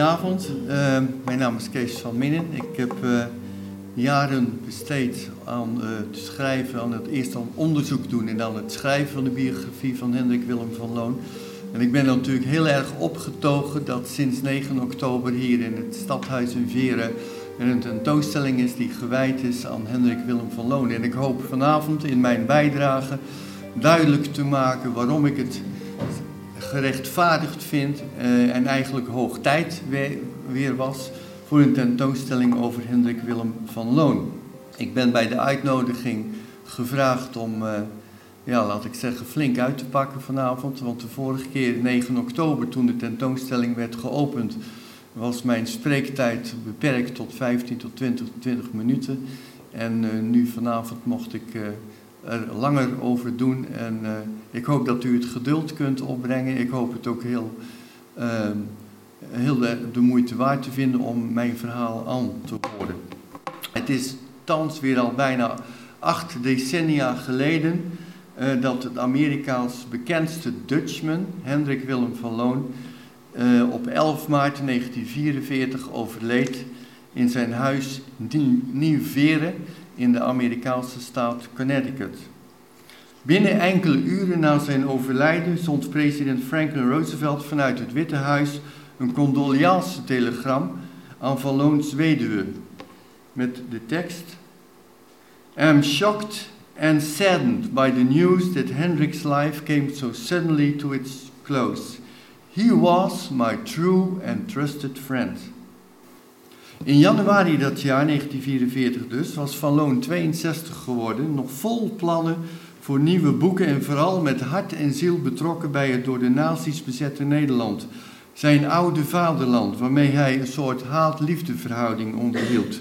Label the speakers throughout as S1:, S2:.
S1: Goedenavond, uh, mijn naam is Kees van Minnen. Ik heb uh, jaren besteed aan uh, het schrijven, aan het eerst aan onderzoek doen en dan het schrijven van de biografie van Hendrik Willem van Loon. En ik ben natuurlijk heel erg opgetogen dat sinds 9 oktober hier in het stadhuis in Veren er een tentoonstelling is die gewijd is aan Hendrik Willem van Loon. En ik hoop vanavond in mijn bijdrage duidelijk te maken waarom ik het gerechtvaardigd vind uh, en eigenlijk hoog tijd weer, was voor een tentoonstelling over Hendrik Willem van Loon. Ik ben bij de uitnodiging gevraagd om, uh, ja, laat ik zeggen, flink uit te pakken vanavond. Want de vorige keer, 9 oktober, toen de tentoonstelling werd geopend, was mijn spreektijd beperkt tot 15 tot 20, 20 minuten. En uh, nu vanavond mocht ik er langer over doen. En ik hoop dat u het geduld kunt opbrengen. Ik hoop het ook heel, uh, heel de, moeite waard te vinden om mijn verhaal aan te horen. Het is thans weer al bijna acht decennia geleden uh, dat het Amerikaans bekendste Dutchman, Hendrik Willem van Loon, op 11 maart 1944 overleed in zijn huis Nieuw-Veren in de Amerikaanse staat Connecticut. Binnen enkele uren na zijn overlijden zond president Franklin Roosevelt vanuit het Witte Huis een condoliance-telegram aan Van Loons weduwe met de tekst: am shocked and saddened by the news that Hendrik's life came so suddenly to its close. He was my true and trusted friend. In januari dat jaar, 1944 dus, was Van Loon 62 geworden, nog vol plannen voor nieuwe boeken en vooral met hart en ziel betrokken bij het door de nazi's bezette Nederland. Zijn oude vaderland, waarmee hij een soort haat-liefdeverhouding onderhield.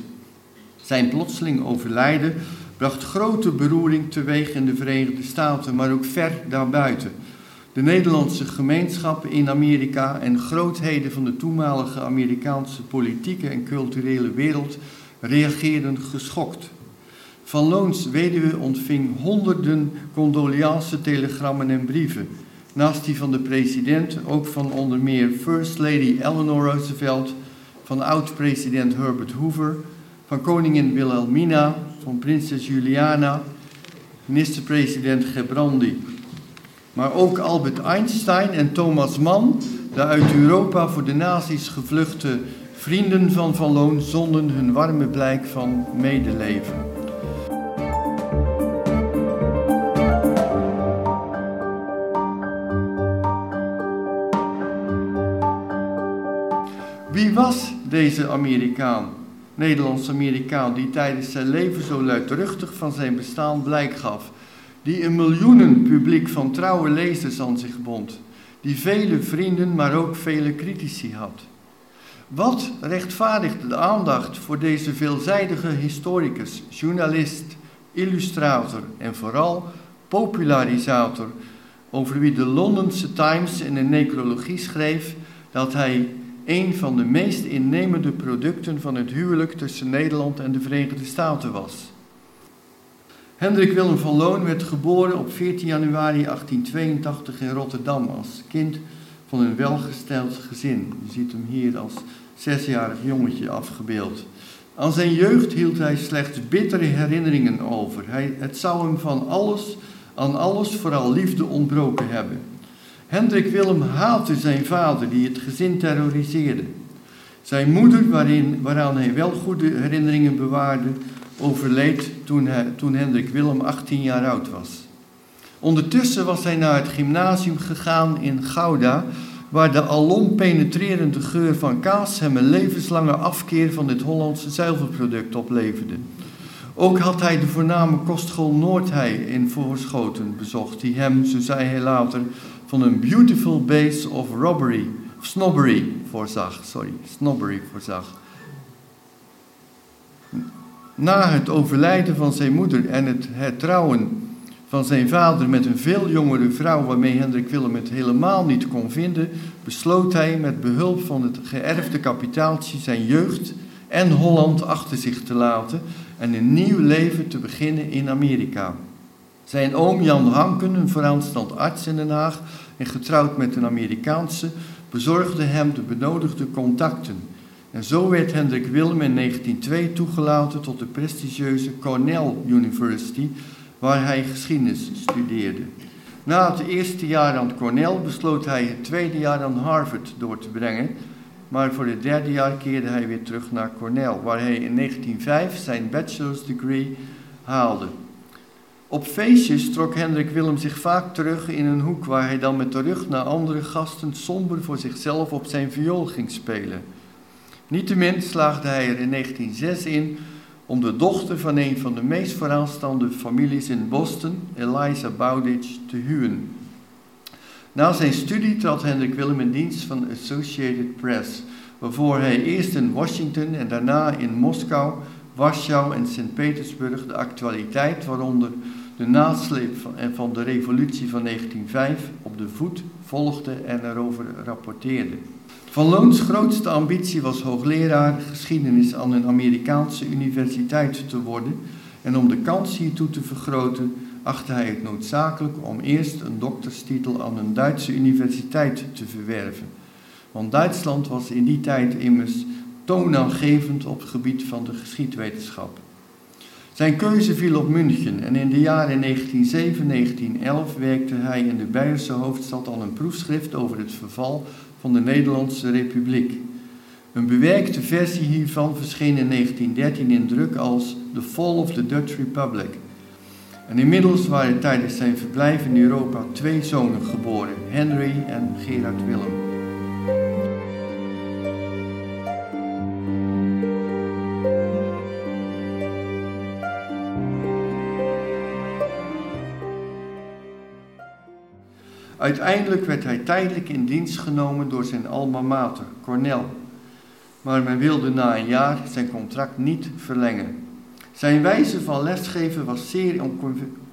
S1: Zijn plotseling overlijden bracht grote beroering teweeg in de Verenigde Staten, maar ook ver daarbuiten. De Nederlandse gemeenschappen in Amerika en grootheden van de toenmalige Amerikaanse politieke en culturele wereld reageerden geschokt. Van Loons weduwe ontving honderden condoliance-telegrammen en brieven. Naast die van de president ook van onder meer First Lady Eleanor Roosevelt, van oud-president Herbert Hoover, van koningin Wilhelmina, van prinses Juliana, minister-president Gebrandi maar ook Albert Einstein en Thomas Mann, de uit Europa voor de nazi's gevluchte vrienden van Van Loon, zonden hun warme blijk van medeleven. Deze Amerikaan, Nederlands-Amerikaan, die tijdens zijn leven zo luidruchtig van zijn bestaan blijk gaf? die een miljoenen publiek van trouwe lezers aan zich bond, die vele vrienden, maar ook vele critici had. Wat rechtvaardigt de aandacht voor deze veelzijdige historicus, journalist, illustrator en vooral popularisator, over wie de Londense Times in een necrologie schreef dat hij een van de meest innemende producten van het huwelijk tussen Nederland en de Verenigde Staten was? Hendrik Willem van Loon werd geboren op 14 januari 1882 in Rotterdam als kind van een welgesteld gezin. Je ziet hem hier als zesjarig jongetje afgebeeld. Aan zijn jeugd hield hij slechts bittere herinneringen over. Hij, het zou hem van alles, aan alles vooral liefde ontbroken hebben. Hendrik Willem haatte zijn vader die het gezin terroriseerde. Zijn moeder, waarin, waaraan hij wel goede herinneringen bewaarde, overleed toen, hij, toen Hendrik Willem 18 jaar oud was. Ondertussen was hij naar het gymnasium gegaan in Gouda, waar de alom penetrerende geur van kaas hem een levenslange afkeer van dit Hollandse zuivelproduct opleverde. Ook had hij de voorname kostschool Noordhei in Voorschoten bezocht, die hem, zo zei hij later, van een beautiful base of robbery, snobbery voorzag. Sorry, snobbery voorzag. Na het overlijden van zijn moeder en het hertrouwen van zijn vader met een veel jongere vrouw waarmee Hendrik Willem het helemaal niet kon vinden, besloot hij met behulp van het geërfde kapitaaltje zijn jeugd en Holland achter zich te laten en een nieuw leven te beginnen in Amerika. Zijn oom Jan Hanken, een vooraanstaand arts in Den Haag en getrouwd met een Amerikaanse, bezorgde hem de benodigde contacten. En zo werd Hendrik Willem in 1902 toegelaten tot de prestigieuze Cornell University, waar hij geschiedenis studeerde. Na het eerste jaar aan Cornell besloot hij het tweede jaar aan Harvard door te brengen, maar voor het derde jaar keerde hij weer terug naar Cornell, waar hij in 1905 zijn bachelor's degree haalde. Op feestjes trok Hendrik Willem zich vaak terug in een hoek waar hij dan met de rug naar andere gasten somber voor zichzelf op zijn viool ging spelen. Niettemin slaagde hij er in 1906 in om de dochter van een van de meest vooraanstaande families in Boston, Eliza Bowditch, te huwen. Na zijn studie trad Hendrik Willem in dienst van Associated Press, waarvoor hij eerst in Washington en daarna in Moskou, Warschau en Sint-Petersburg de actualiteit, waaronder de nasleep van, van de revolutie van 1905, op de voet volgde en erover rapporteerde. Van Loons grootste ambitie was hoogleraar geschiedenis aan een Amerikaanse universiteit te worden en om de kans hiertoe te vergroten achtte hij het noodzakelijk om eerst een dokterstitel aan een Duitse universiteit te verwerven. Want Duitsland was in die tijd immers toonaangevend op het gebied van de geschiedwetenschap. Zijn keuze viel op München en in de jaren 1907-1911 werkte hij in de Beierse hoofdstad aan een proefschrift over het verval van de Nederlandse Republiek. Een bewerkte versie hiervan verscheen in 1913 in druk als The Fall of the Dutch Republic. En inmiddels waren tijdens zijn verblijf in Europa twee zonen geboren, Henry en Gerard Willem. Uiteindelijk werd hij tijdelijk in dienst genomen door zijn alma mater, Cornell. Maar men wilde na een jaar zijn contract niet verlengen. Zijn wijze van lesgeven was zeer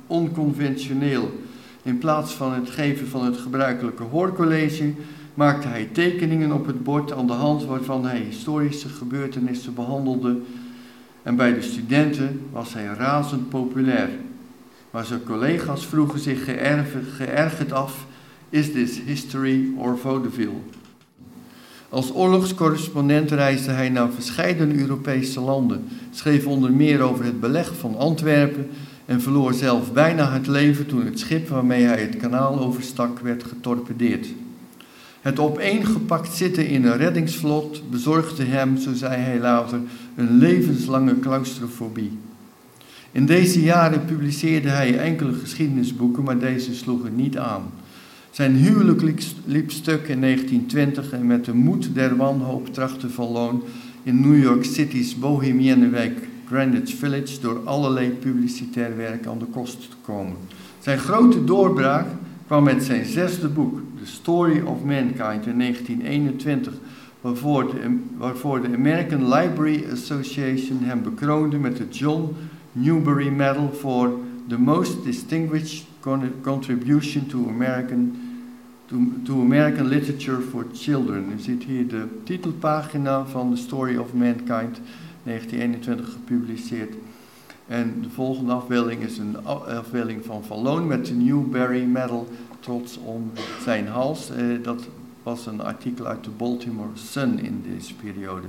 S1: onconventioneel. In plaats van het geven van het gebruikelijke hoorcollege maakte hij tekeningen op het bord aan de hand waarvan hij historische gebeurtenissen behandelde. En bij de studenten was hij razend populair. Maar zijn collega's vroegen zich geërgerd af Is this history or vaudeville? Als oorlogscorrespondent reisde hij naar verschillende Europese landen, schreef onder meer over het beleg van Antwerpen en verloor zelf bijna het leven toen het schip waarmee hij het kanaal overstak werd getorpedeerd. Het opeengepakt zitten in een reddingsvlot bezorgde hem, zo zei hij later, een levenslange claustrofobie. In deze jaren publiceerde hij enkele geschiedenisboeken, maar deze sloegen niet aan. Zijn huwelijk liep stuk in 1920 en met de moed der wanhoop trachtte Van Loon in New York City's bohemienne wijk Greenwich Village door allerlei publicitair werk aan de kost te komen. Zijn grote doorbraak kwam met zijn zesde boek, The Story of Mankind, in 1921, waarvoor de, waarvoor de American Library Association hem bekroonde met de John Newbery Medal voor the most distinguished contribution to American to, American Literature for Children. U ziet hier de titelpagina van The Story of Mankind, 1921 gepubliceerd. En de volgende afbeelding is een afbeelding van Van Loon met de Newberry Medal trots om zijn hals. Eh, dat was een artikel uit de Baltimore Sun in deze periode.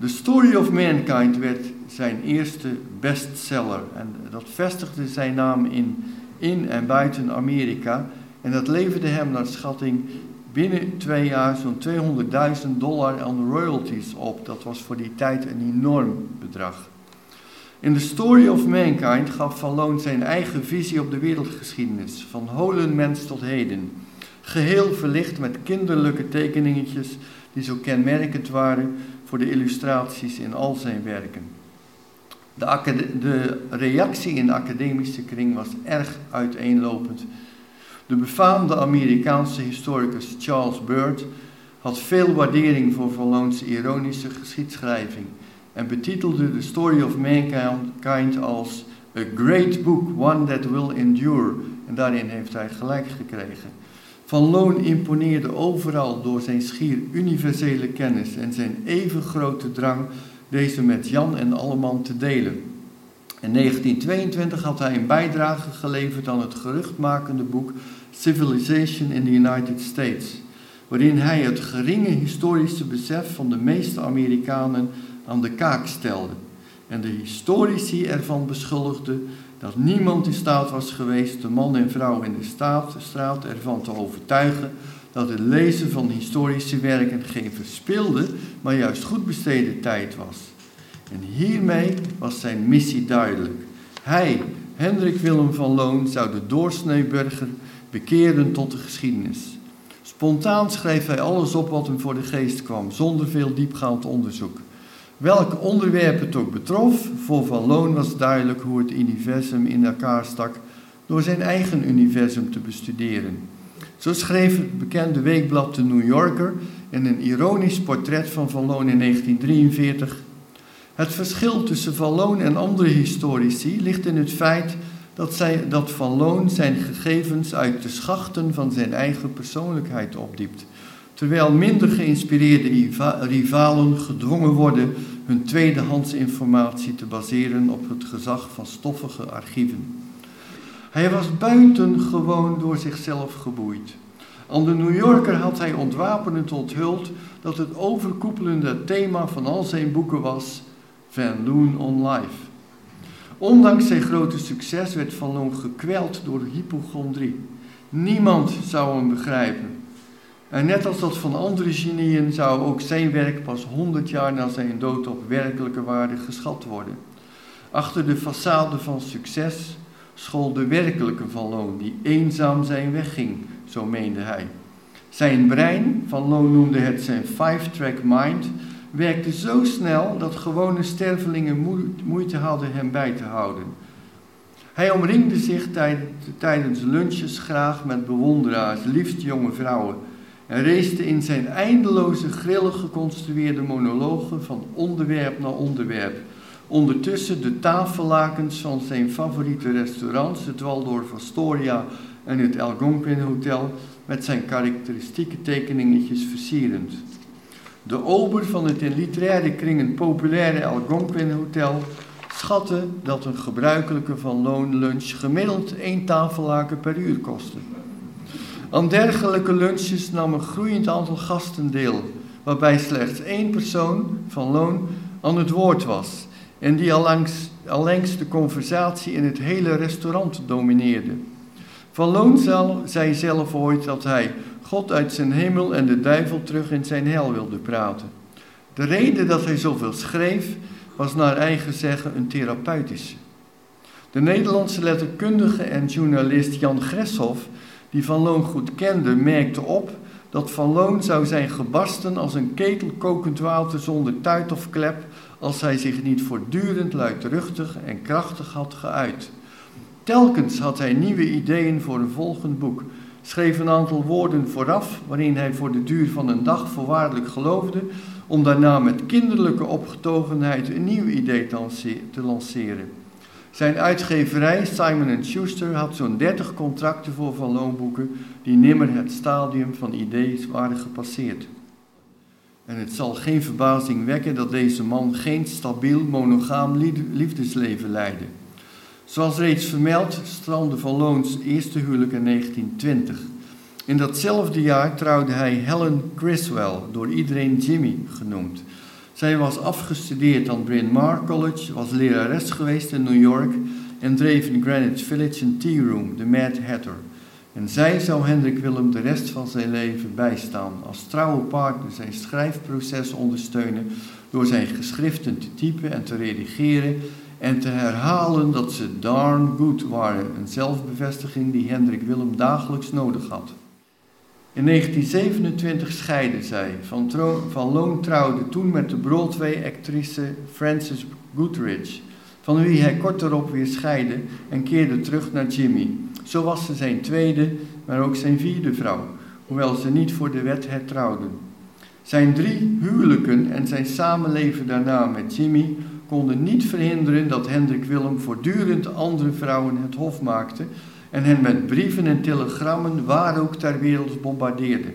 S1: The Story of Mankind werd zijn eerste bestseller en dat vestigde zijn naam in, in en buiten Amerika en dat leverde hem naar schatting binnen twee jaar zo'n 200.000 dollar aan royalties op. Dat was voor die tijd een enorm bedrag. In The Story of Mankind gaf Van Loon zijn eigen visie op de wereldgeschiedenis, van holen mens tot heden. Geheel verlicht met kinderlijke tekeningetjes die zo kenmerkend waren voor de illustraties in al zijn werken. De, de reactie in de academische kring was erg uiteenlopend de befaamde Amerikaanse historicus Charles Burt had veel waardering voor Van ironische geschiedschrijving en betitelde The Story of Mankind als A Great Book, One That Will Endure. En daarin heeft hij gelijk gekregen. Van Loon imponeerde overal door zijn schier universele kennis en zijn even grote drang deze met Jan en Alleman te delen. In 1922 had hij een bijdrage geleverd aan het geruchtmakende boek Civilization in the United States, waarin hij het geringe historische besef van de meeste Amerikanen aan de kaak stelde en de historici ervan beschuldigde dat niemand in staat was geweest de man en vrouw in de straat ervan te overtuigen dat het lezen van historische werken geen verspilde, maar juist goed besteden tijd was. En hiermee was zijn missie duidelijk. Hij, Hendrik Willem van Loon, zou de doorsnee bekeren tot de geschiedenis. Spontaan schreef hij alles op wat hem voor de geest kwam, zonder veel diepgaand onderzoek. Welk onderwerp het ook betrof, voor Van was duidelijk hoe het universum in elkaar stak door zijn eigen universum te bestuderen. Zo schreef het bekende weekblad The New Yorker in een ironisch portret van Van in 1943. Het verschil tussen Van en andere historici ligt in het feit dat, zij, dat Van Loon zijn gegevens uit de schachten van zijn eigen persoonlijkheid opdiept terwijl minder geïnspireerde rivalen gedwongen worden hun tweedehands informatie te baseren op het gezag van stoffige archieven. Hij was buitengewoon door zichzelf geboeid. Aan de New Yorker had hij ontwapenend onthuld dat het overkoepelende thema van al zijn boeken was Van Loon on Life. Ondanks zijn grote succes werd Van Loon gekweld door hypochondrie. Niemand zou hem begrijpen. En net als dat van andere genieën zou ook zijn werk pas 100 jaar na zijn dood op werkelijke waarde geschat worden. Achter de façade van succes school de werkelijke Van Loon, die eenzaam zijn weg ging, zo meende hij. Zijn brein, Van Loon noemde het zijn five-track mind, werkte zo snel dat gewone stervelingen moeite hadden hem bij te houden. Hij omringde zich tijdens lunches graag met bewonderaars, liefst jonge vrouwen en reesde in zijn eindeloze grillig geconstrueerde monologen van onderwerp naar onderwerp. Ondertussen de tafellakens van zijn favoriete restaurants, het Waldorf Astoria en het Algonquin Hotel, met zijn karakteristieke tekeningetjes versierend. De ober van het in literaire kringen populaire Algonquin Hotel schatte dat een gebruikelijke van loonlunch gemiddeld één tafellaken per uur kostte. Aan dergelijke lunches nam een groeiend aantal gasten deel, waarbij slechts één persoon van loon aan het woord was en die allangs, allengs de conversatie in het hele restaurant domineerde. Van Loon zei zelf ooit dat hij God uit zijn hemel en de duivel terug in zijn hel wilde praten. De reden dat hij zoveel schreef was naar eigen zeggen een therapeutische. De Nederlandse letterkundige en journalist Jan Greshoff die Van Loon goed kende, merkte op dat Van Loon zou zijn gebarsten als een ketel kokend water zonder tuit of klep, als hij zich niet voortdurend luidruchtig en krachtig had geuit. Telkens had hij nieuwe ideeën voor een volgend boek, schreef een aantal woorden vooraf waarin hij voor de duur van een dag voorwaardelijk geloofde, om daarna met kinderlijke opgetogenheid een nieuw idee te lanceren. Zijn uitgeverij Simon Schuster had zo'n 30 contracten voor Van Loonboeken die nimmer het stadium van ideeën waren gepasseerd. En het zal geen verbazing wekken dat deze man geen stabiel monogaam liefdesleven leidde. Zoals reeds vermeld strandde Van Loons eerste huwelijk in 1920. In datzelfde jaar trouwde hij Helen Criswell, door iedereen Jimmy genoemd. Zij was afgestudeerd aan Bryn Mawr College, was lerares geweest in New York en dreef in Greenwich Village een tea room, de Mad Hatter. En zij zou Hendrik Willem de rest van zijn leven bijstaan, als trouwe partner zijn schrijfproces ondersteunen door zijn geschriften te typen en te redigeren en te herhalen dat ze darn good waren, een zelfbevestiging die Hendrik Willem dagelijks nodig had. In 1927 scheidden zij. Van, van Loon trouwde toen met de Broadway-actrice Frances Goodrich, van wie hij kort daarop weer scheidde en keerde terug naar Jimmy. Zo was ze zijn tweede, maar ook zijn vierde vrouw, hoewel ze niet voor de wet hertrouwden. Zijn drie huwelijken en zijn samenleven daarna met Jimmy konden niet verhinderen dat Hendrik Willem voortdurend andere vrouwen het hof maakte en hen met brieven en telegrammen waar ook ter wereld bombardeerde.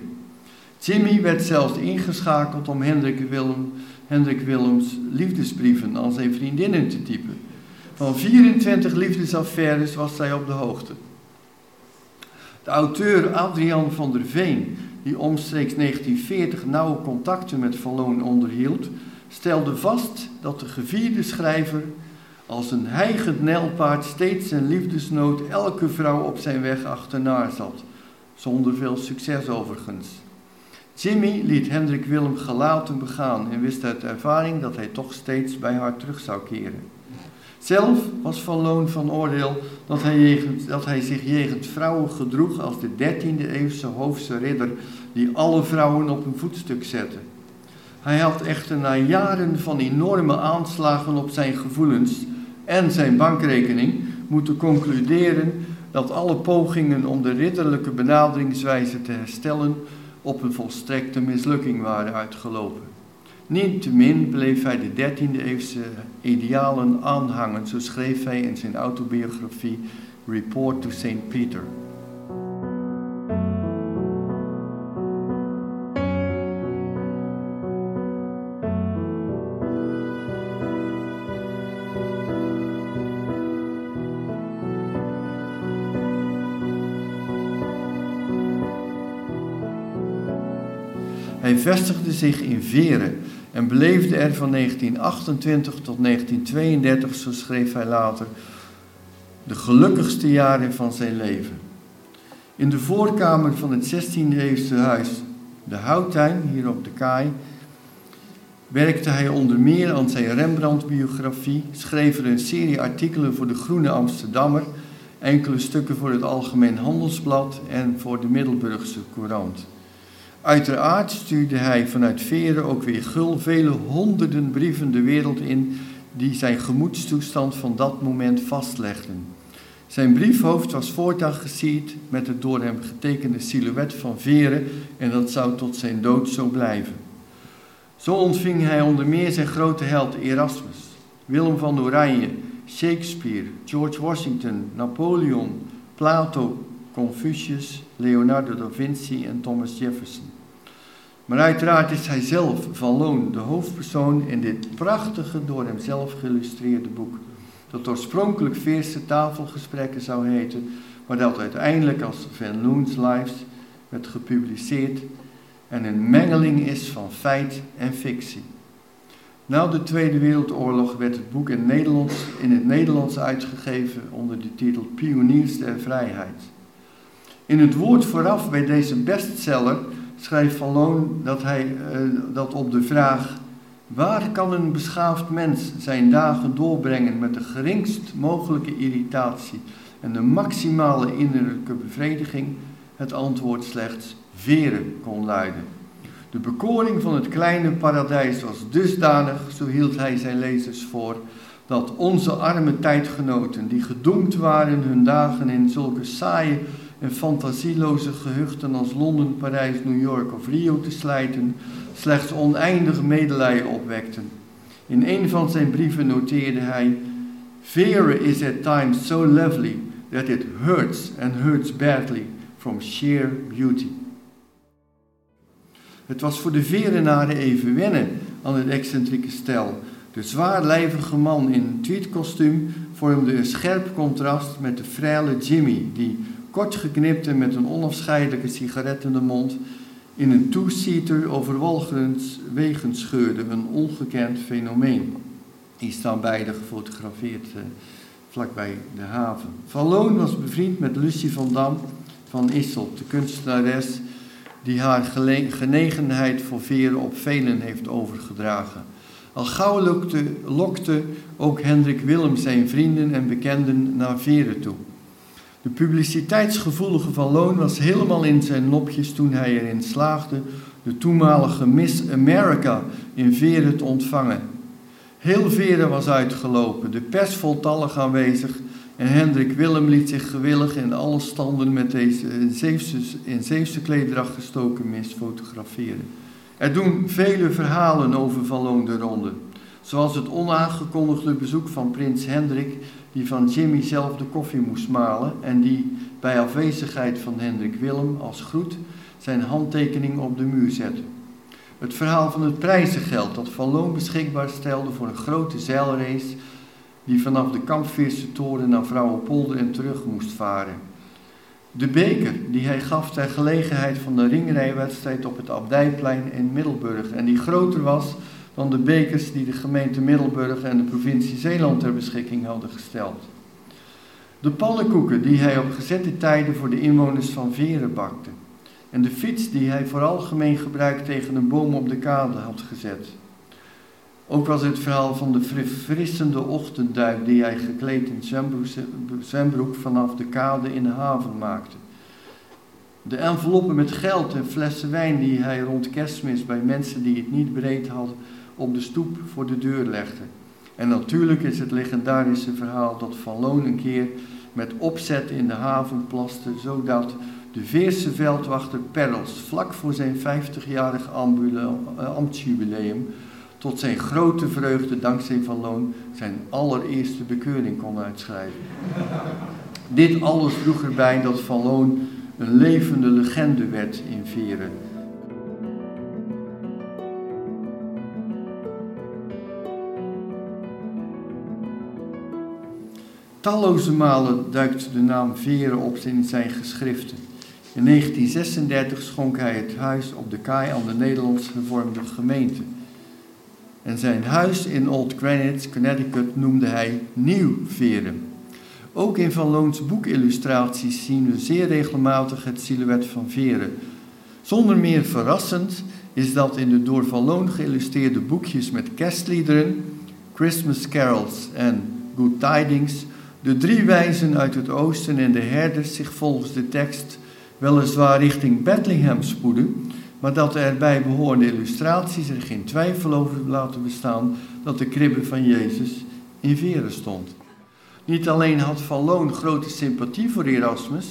S1: Jimmy werd zelfs ingeschakeld om Hendrik, Willem, Hendrik Willems liefdesbrieven aan zijn vriendinnen te typen. Van 24 liefdesaffaires was zij op de hoogte. De auteur Adrian van der Veen, die omstreeks 1940 nauwe contacten met Van Loon onderhield, stelde vast dat de gevierde schrijver als een heigend nijlpaard steeds zijn liefdesnood elke vrouw op zijn weg achterna zat, zonder veel succes overigens. Jimmy liet Hendrik Willem gelaten begaan en wist uit ervaring dat hij toch steeds bij haar terug zou keren. Zelf was Van Loon van oordeel dat hij, dat hij zich jegens vrouwen gedroeg als de 13e eeuwse hoofdse ridder die alle vrouwen op een voetstuk zette. Hij had echter na jaren van enorme aanslagen op zijn gevoelens en zijn bankrekening moeten concluderen dat alle pogingen om de ridderlijke benaderingswijze te herstellen op een volstrekte mislukking waren uitgelopen. Niettemin bleef hij de 13e eeuwse idealen aanhangen, zo schreef hij in zijn autobiografie Report to St. Peter. Hij vestigde zich in Veren en beleefde er van 1928 tot 1932, zo schreef hij later, de gelukkigste jaren van zijn leven. In de voorkamer van het 16e eeuwse huis, de Houttuin, hier op de Kaai, werkte hij onder meer aan zijn Rembrandt-biografie, schreef er een serie artikelen voor de Groene Amsterdammer, enkele stukken voor het Algemeen Handelsblad en voor de Middelburgse Courant. Uiteraard stuurde hij vanuit Veren ook weer gul vele honderden brieven de wereld in die zijn gemoedstoestand van dat moment vastlegden. Zijn briefhoofd was voortaan gesierd met het door hem getekende silhouet van Veren en dat zou tot zijn dood zo blijven. Zo ontving hij onder meer zijn grote held Erasmus, Willem van Oranje, Shakespeare, George Washington, Napoleon, Plato, Confucius, Leonardo da Vinci en Thomas Jefferson. Maar uiteraard is hij zelf van Loon de hoofdpersoon in dit prachtige, door hemzelf geïllustreerde boek. Dat oorspronkelijk Veerse tafelgesprekken zou heten, maar dat uiteindelijk als Van Loon's Lives werd gepubliceerd en een mengeling is van feit en fictie. Na de Tweede Wereldoorlog werd het boek in, Nederlands, in het Nederlands uitgegeven onder de titel Pioniers der Vrijheid. In het woord vooraf bij deze bestseller schrijft Van Loon dat, hij, uh, dat op de vraag: waar kan een beschaafd mens zijn dagen doorbrengen met de geringst mogelijke irritatie en de maximale innerlijke bevrediging, het antwoord slechts veren kon luiden. De bekoring van het kleine paradijs was dusdanig, zo hield hij zijn lezers voor, dat onze arme tijdgenoten, die gedoemd waren hun dagen in zulke saaie en fantasieloze gehuchten als Londen, Parijs, New York of Rio te slijten, slechts oneindig medelijden opwekten. In een van zijn brieven noteerde hij: Vera is at times so lovely that it hurts and hurts badly from sheer beauty. Het was voor de Verenaren even wennen aan het excentrieke stel. De zwaarlijvige man in een tweedkostuum vormde een scherp contrast met de frêle Jimmy, die kort geknipt met een onafscheidelijke sigaret in de mond, in een two-seater over wegen scheurde, een ongekend fenomeen. Die staan beide gefotografeerd eh, vlakbij de haven. Van Loon was bevriend met Lucie van Dam van Isselt, de kunstenares die haar genegenheid voor veren op velen heeft overgedragen. Al gauw lokte, lokte ook Hendrik Willem zijn vrienden en bekenden naar veren toe. De publiciteitsgevoelige Van Loon was helemaal in zijn nopjes toen hij erin slaagde de toenmalige Miss America in Veren te ontvangen. Heel Veren was uitgelopen, de pers voltallig aanwezig en Hendrik Willem liet zich gewillig in alle standen met deze in Zeefse, in gestoken mis fotograferen. Er doen vele verhalen over Van Loon de ronde. Zoals het onaangekondigde bezoek van prins Hendrik die van Jimmy zelf de koffie moest malen en die bij afwezigheid van Hendrik Willem als groet zijn handtekening op de muur zette. Het verhaal van het prijzengeld dat Van Loon beschikbaar stelde voor een grote De beker die hij gaf ter gelegenheid van de ringrijwedstrijd op het Abdijplein in Middelburg en die groter was dan de bekers die de gemeente Middelburg en de provincie Zeeland ter beschikking hadden gesteld. De pannenkoeken die hij op gezette tijden voor de inwoners van Veren bakte. En de fiets die hij voor algemeen gebruik tegen een boom op de kade had gezet. Ook was het verhaal van de verfrissende ochtendduik die hij gekleed in zwembroek vanaf de kade in de haven maakte. De enveloppen met geld en flessen wijn die hij rond kerstmis bij mensen die het niet breed hadden op de stoep voor de deur legde. En natuurlijk is het legendarische verhaal dat Van Loon een keer met opzet in de haven plaste, zodat de Veerse veldwachter Perls vlak voor zijn 50-jarig ambtsjubileum tot zijn grote vreugde dankzij Van Loon zijn allereerste bekeuring kon uitschrijven. Dit alles droeg erbij dat Van Loon een levende legende werd in Veren. Talloze malen duikt de naam Veren op in zijn geschriften. In 1936 schonk hij het huis op de kaai aan de Nederlands hervormde gemeente. En zijn huis in Old Greenwich, Connecticut, noemde hij Nieuw Veren. Ook in Van Loons boekillustraties zien we zeer regelmatig het silhouet van Veren. Zonder meer verrassend is dat in de door Van Loon geïllustreerde boekjes met kerstliederen, Christmas carols en Good Tidings de drie wijzen uit het oosten en de herders zich volgens de tekst weliswaar richting Bethlehem spoeden, maar dat de erbij behorende illustraties er geen twijfel over laten bestaan dat de kribbe van Jezus in Veren stond. Niet alleen had Van Loon grote sympathie voor Erasmus,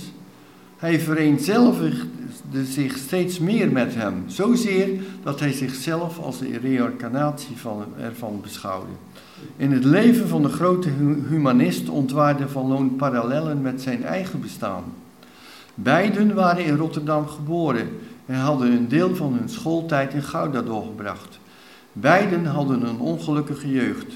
S1: hij vereenzelvigde zich steeds meer met hem, zozeer dat hij zichzelf als de reïncarnatie van, ervan beschouwde. In het leven van de grote humanist ontwaarde Van Loon parallellen met zijn eigen bestaan. Beiden waren in Rotterdam geboren en hadden een deel van hun schooltijd in Gouda doorgebracht. Beiden hadden een ongelukkige jeugd.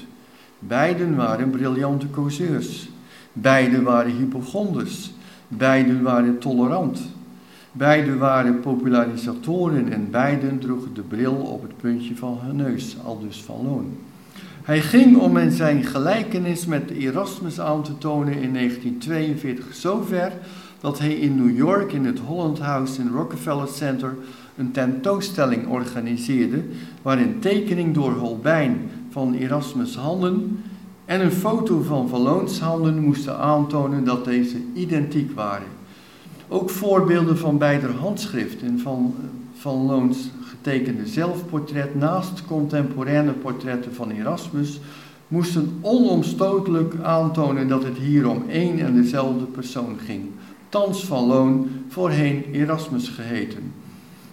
S1: Beiden waren briljante causeurs. Beiden waren hypochonders. Beiden waren tolerant. Beiden waren popularisatoren en beiden droegen de bril op het puntje van hun neus, al dus van Loon. Hij ging om in zijn gelijkenis met Erasmus aan te tonen in 1942 zover dat hij in New York in het Holland House in Rockefeller Center een tentoonstelling organiseerde waarin tekening door Holbein van Erasmus' handen en een foto van Valloons handen moesten aantonen dat deze identiek waren. Ook voorbeelden van beide handschriften van, van Loons getekende zelfportret naast contemporaine portretten van Erasmus moesten onomstotelijk aantonen dat het hier om één en dezelfde persoon ging. Thans van Loon, voorheen Erasmus geheten.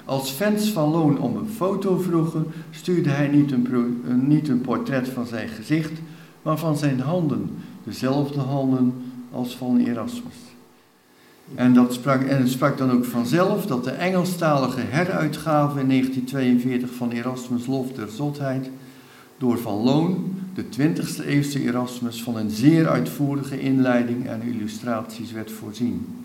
S1: Als fans van Loon om een foto vroegen, stuurde hij niet een, niet een portret van zijn gezicht, maar van zijn handen, dezelfde handen als van Erasmus. En, dat sprak, en het sprak dan ook vanzelf dat de Engelstalige heruitgave in 1942 van Erasmus Lof der Zotheid door Van Loon, de 20e eeuwse Erasmus, van een zeer uitvoerige inleiding en illustraties werd voorzien.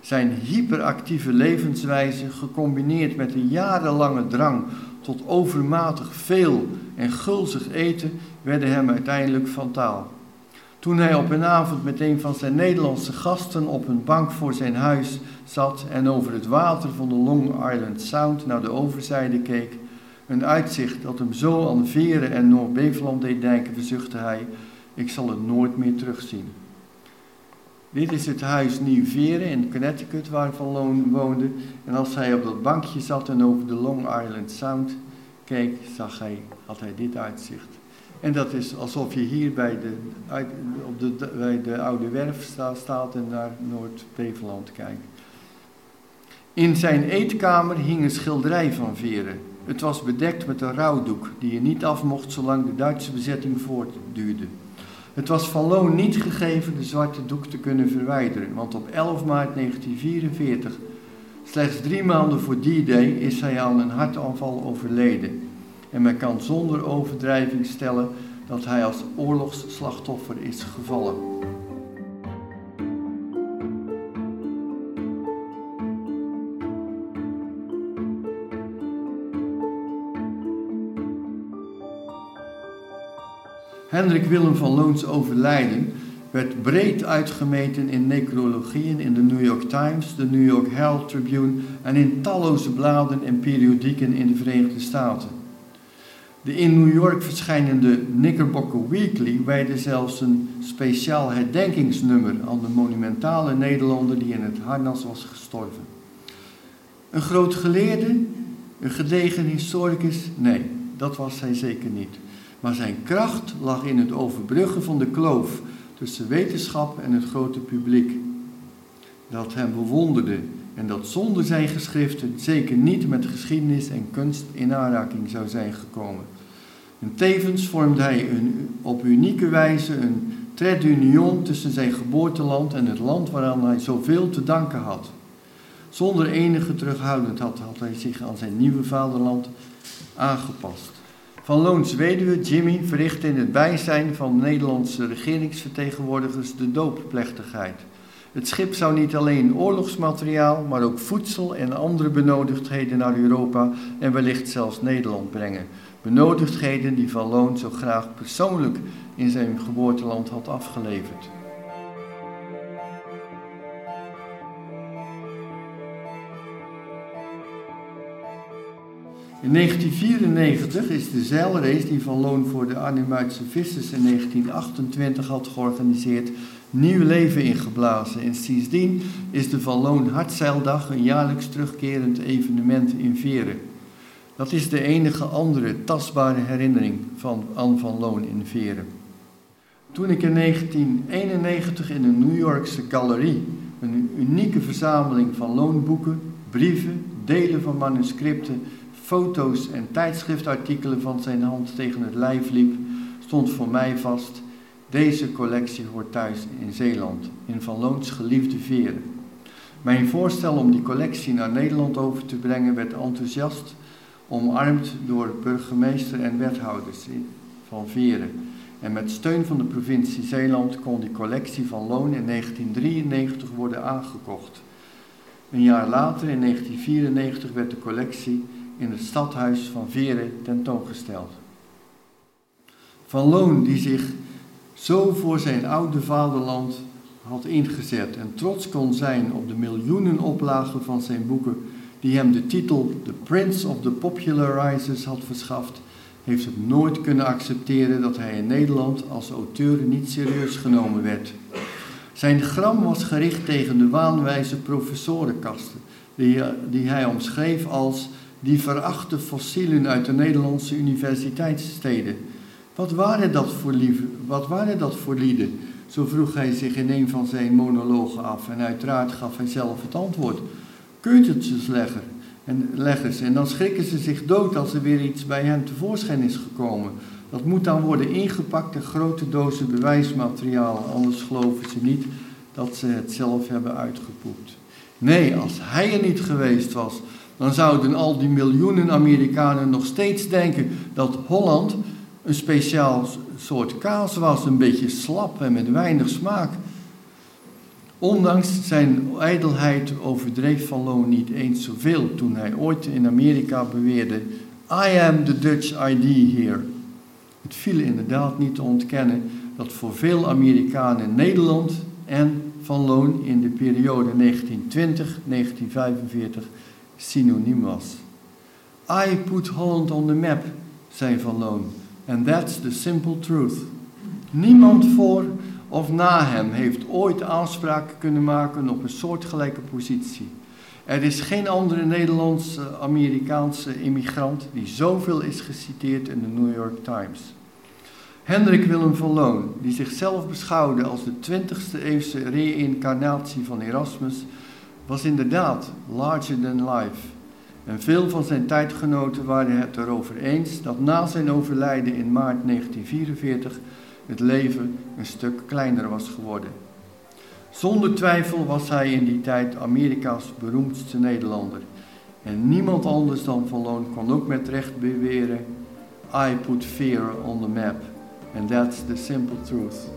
S1: Zijn hyperactieve levenswijze, gecombineerd met een jarenlange drang tot overmatig veel en gulzig eten, werden hem uiteindelijk fataal. Toen hij op een avond met een van zijn Nederlandse gasten op een bank voor zijn huis zat en over het water van de Long Island Sound naar de overzijde keek, een uitzicht dat hem zo aan Veren en Noord-Beveland deed denken, verzuchtte hij: Ik zal het nooit meer terugzien. Dit is het huis Nieuw Veren in Connecticut waar Van woonde. En als hij op dat bankje zat en over de Long Island Sound keek, zag hij, had hij dit uitzicht. En dat is alsof je hier bij de, op de, bij de Oude Werf staat en naar Noord-Beveland kijkt. In zijn eetkamer hing een schilderij van Veren. Het was bedekt met een rouwdoek die je niet af mocht zolang de Duitse bezetting voortduurde. Het was Van Loon niet gegeven de zwarte doek te kunnen verwijderen, want op 11 maart 1944, slechts drie maanden voor die day, is hij aan een hartaanval overleden. En men kan zonder overdrijving stellen dat hij als oorlogsslachtoffer is gevallen. Hendrik Willem van Loons overlijden werd breed uitgemeten in necrologieën in de New York Times, de New York Herald Tribune en in talloze bladen en periodieken in de Verenigde Staten. De in New York verschijnende Knickerbocker Weekly wijde zelfs een speciaal herdenkingsnummer aan de monumentale Nederlander die in het harnas was gestorven. Een groot geleerde, een gedegen historicus? Nee, dat was hij zeker niet. Maar zijn kracht lag in het overbruggen van de kloof tussen wetenschap en het grote publiek. Dat hem bewonderde en dat zonder zijn geschriften zeker niet met geschiedenis en kunst in aanraking zou zijn gekomen. En tevens vormde hij een, op unieke wijze een trait tussen zijn geboorteland en het land waaraan hij zoveel te danken had. Zonder enige terughoudendheid had hij zich aan zijn nieuwe vaderland aangepast. Van Loons weduwe Jimmy verrichtte in het bijzijn van Nederlandse regeringsvertegenwoordigers de doopplechtigheid. Het schip zou niet alleen oorlogsmateriaal, maar ook voedsel en andere benodigdheden naar Europa en wellicht zelfs Nederland brengen. Benodigdheden die Van Loon zo graag persoonlijk in zijn geboorteland had afgeleverd. In 1994 is de zeilrace die Van Loon voor de Arnhemuitse vissers in 1928 had georganiseerd nieuw leven ingeblazen. En sindsdien is de Van Loon Hartzeildag een jaarlijks terugkerend evenement in Veren. Dat is de enige andere tastbare herinnering van Anne van Loon in Veren. Toen ik in 1991 in een New Yorkse galerie een unieke verzameling van loonboeken, brieven, delen van manuscripten foto's en tijdschriftartikelen van zijn hand tegen het lijf liep, stond voor mij vast: deze collectie hoort thuis in Zeeland, in Van Loons geliefde veren. Mijn voorstel om die collectie naar Nederland over te brengen werd enthousiast omarmd door burgemeester en wethouders van Veren. En met steun van de provincie Zeeland kon die collectie van Loon in 1993 worden aangekocht. Een jaar later, in 1994, werd de collectie in het stadhuis van Veren tentoongesteld. Van Loon, die zich zo voor zijn oude vaderland had ingezet en trots kon zijn op de miljoenen oplagen van zijn boeken, die hem de titel The Prince of the Popularizers had verschaft, heeft het nooit kunnen accepteren dat hij in Nederland als auteur niet serieus genomen werd. Zijn gram was gericht tegen de waanwijze professorenkasten, die, die hij omschreef als die verachte fossielen uit de Nederlandse universiteitssteden. Wat waren dat voor, lieve, wat waren dat voor lieden? Zo vroeg hij zich in een van zijn monologen af en uiteraard gaf hij zelf het antwoord. Keutertjes leggen en ze en dan schrikken ze zich dood als er weer iets bij hen tevoorschijn is gekomen. Dat moet dan worden ingepakt in grote dozen bewijsmateriaal, anders geloven ze niet dat ze het zelf hebben uitgepoept. Nee, als hij er niet geweest was, dan zouden al die miljoenen Amerikanen nog steeds denken dat Holland een speciaal soort kaas was, een beetje slap en met weinig smaak. Ondanks zijn ijdelheid overdreef Van Loon niet eens zoveel toen hij ooit in Amerika beweerde: I am the Dutch ID here. Het viel inderdaad niet te ontkennen dat voor veel Amerikanen Nederland en Van Loon in de periode 1920-1945 synoniem was. I put Holland on the map, zei Van Loon. And that's the simple truth. Niemand voor of na hem heeft ooit aanspraak kunnen maken op een soortgelijke positie. Er is geen andere Nederlandse Amerikaanse immigrant die zoveel is geciteerd in de New York Times. Hendrik Willem van Loon, die zichzelf beschouwde als de 20e eeuwse reïncarnatie van Erasmus, was inderdaad larger than life. En veel van zijn tijdgenoten waren het erover eens dat na zijn overlijden in maart 1944 het leven een stuk kleiner was geworden. Zonder twijfel was hij in die tijd Amerika's beroemdste Nederlander. En niemand anders dan Van Loon kon ook met recht beweren: I put fear on the map. And that's the simple truth.